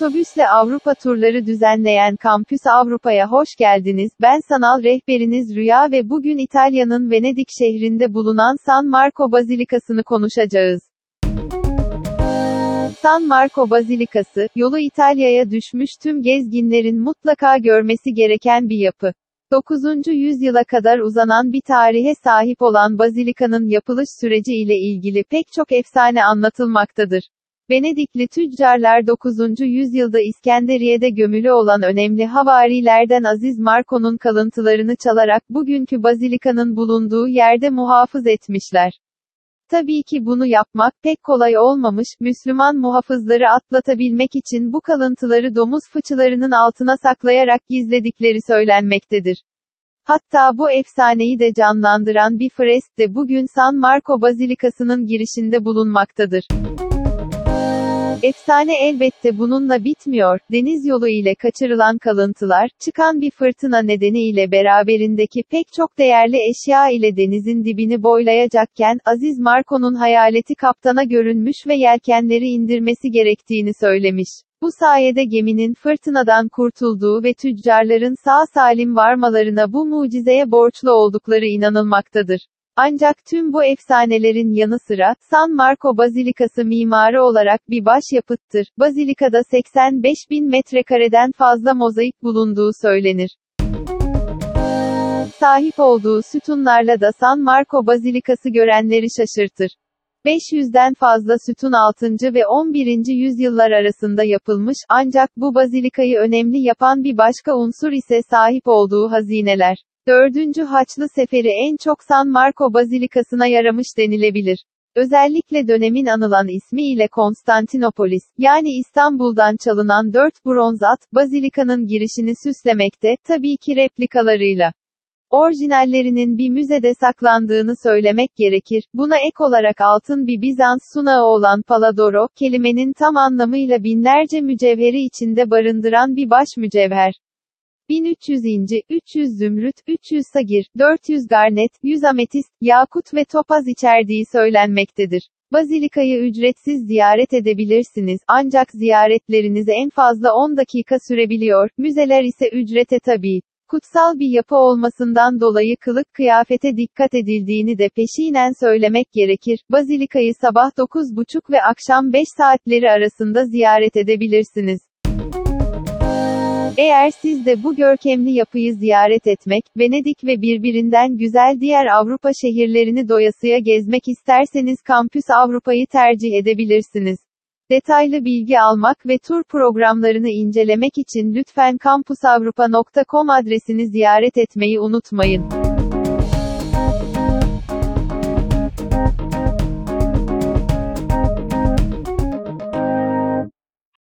Otobüsle Avrupa turları düzenleyen Kampüs Avrupa'ya hoş geldiniz. Ben sanal rehberiniz Rüya ve bugün İtalya'nın Venedik şehrinde bulunan San Marco Bazilikası'nı konuşacağız. San Marco Bazilikası, yolu İtalya'ya düşmüş tüm gezginlerin mutlaka görmesi gereken bir yapı. 9. yüzyıla kadar uzanan bir tarihe sahip olan bazilikanın yapılış süreci ile ilgili pek çok efsane anlatılmaktadır. Venedikli tüccarlar 9. yüzyılda İskenderiye'de gömülü olan önemli havarilerden Aziz Marco'nun kalıntılarını çalarak bugünkü bazilikanın bulunduğu yerde muhafız etmişler. Tabii ki bunu yapmak pek kolay olmamış, Müslüman muhafızları atlatabilmek için bu kalıntıları domuz fıçılarının altına saklayarak gizledikleri söylenmektedir. Hatta bu efsaneyi de canlandıran bir fresk de bugün San Marco Bazilikası'nın girişinde bulunmaktadır. Efsane elbette bununla bitmiyor. Deniz yolu ile kaçırılan kalıntılar, çıkan bir fırtına nedeniyle beraberindeki pek çok değerli eşya ile denizin dibini boylayacakken, Aziz Marco'nun hayaleti kaptana görünmüş ve yelkenleri indirmesi gerektiğini söylemiş. Bu sayede geminin fırtınadan kurtulduğu ve tüccarların sağ salim varmalarına bu mucizeye borçlu oldukları inanılmaktadır. Ancak tüm bu efsanelerin yanı sıra, San Marco Bazilikası mimarı olarak bir başyapıttır. Bazilikada 85 bin metrekareden fazla mozaik bulunduğu söylenir. Sahip olduğu sütunlarla da San Marco Bazilikası görenleri şaşırtır. 500'den fazla sütun 6. ve 11. yüzyıllar arasında yapılmış, ancak bu bazilikayı önemli yapan bir başka unsur ise sahip olduğu hazineler. Dördüncü Haçlı Seferi en çok San Marco Bazilikası'na yaramış denilebilir. Özellikle dönemin anılan ismi ile Konstantinopolis, yani İstanbul'dan çalınan dört bronz at, bazilikanın girişini süslemekte, tabii ki replikalarıyla. Orijinallerinin bir müzede saklandığını söylemek gerekir. Buna ek olarak altın bir Bizans sunağı olan Paladoro, kelimenin tam anlamıyla binlerce mücevheri içinde barındıran bir baş mücevher. 1300 inci, 300 zümrüt, 300 sagir, 400 garnet, 100 ametist, yakut ve topaz içerdiği söylenmektedir. Bazilikayı ücretsiz ziyaret edebilirsiniz, ancak ziyaretleriniz en fazla 10 dakika sürebiliyor, müzeler ise ücrete tabi. Kutsal bir yapı olmasından dolayı kılık kıyafete dikkat edildiğini de peşinen söylemek gerekir. Bazilikayı sabah 9.30 ve akşam 5 saatleri arasında ziyaret edebilirsiniz. Eğer siz de bu görkemli yapıyı ziyaret etmek, Venedik ve birbirinden güzel diğer Avrupa şehirlerini doyasıya gezmek isterseniz Kampüs Avrupa'yı tercih edebilirsiniz. Detaylı bilgi almak ve tur programlarını incelemek için lütfen kampusavrupa.com adresini ziyaret etmeyi unutmayın.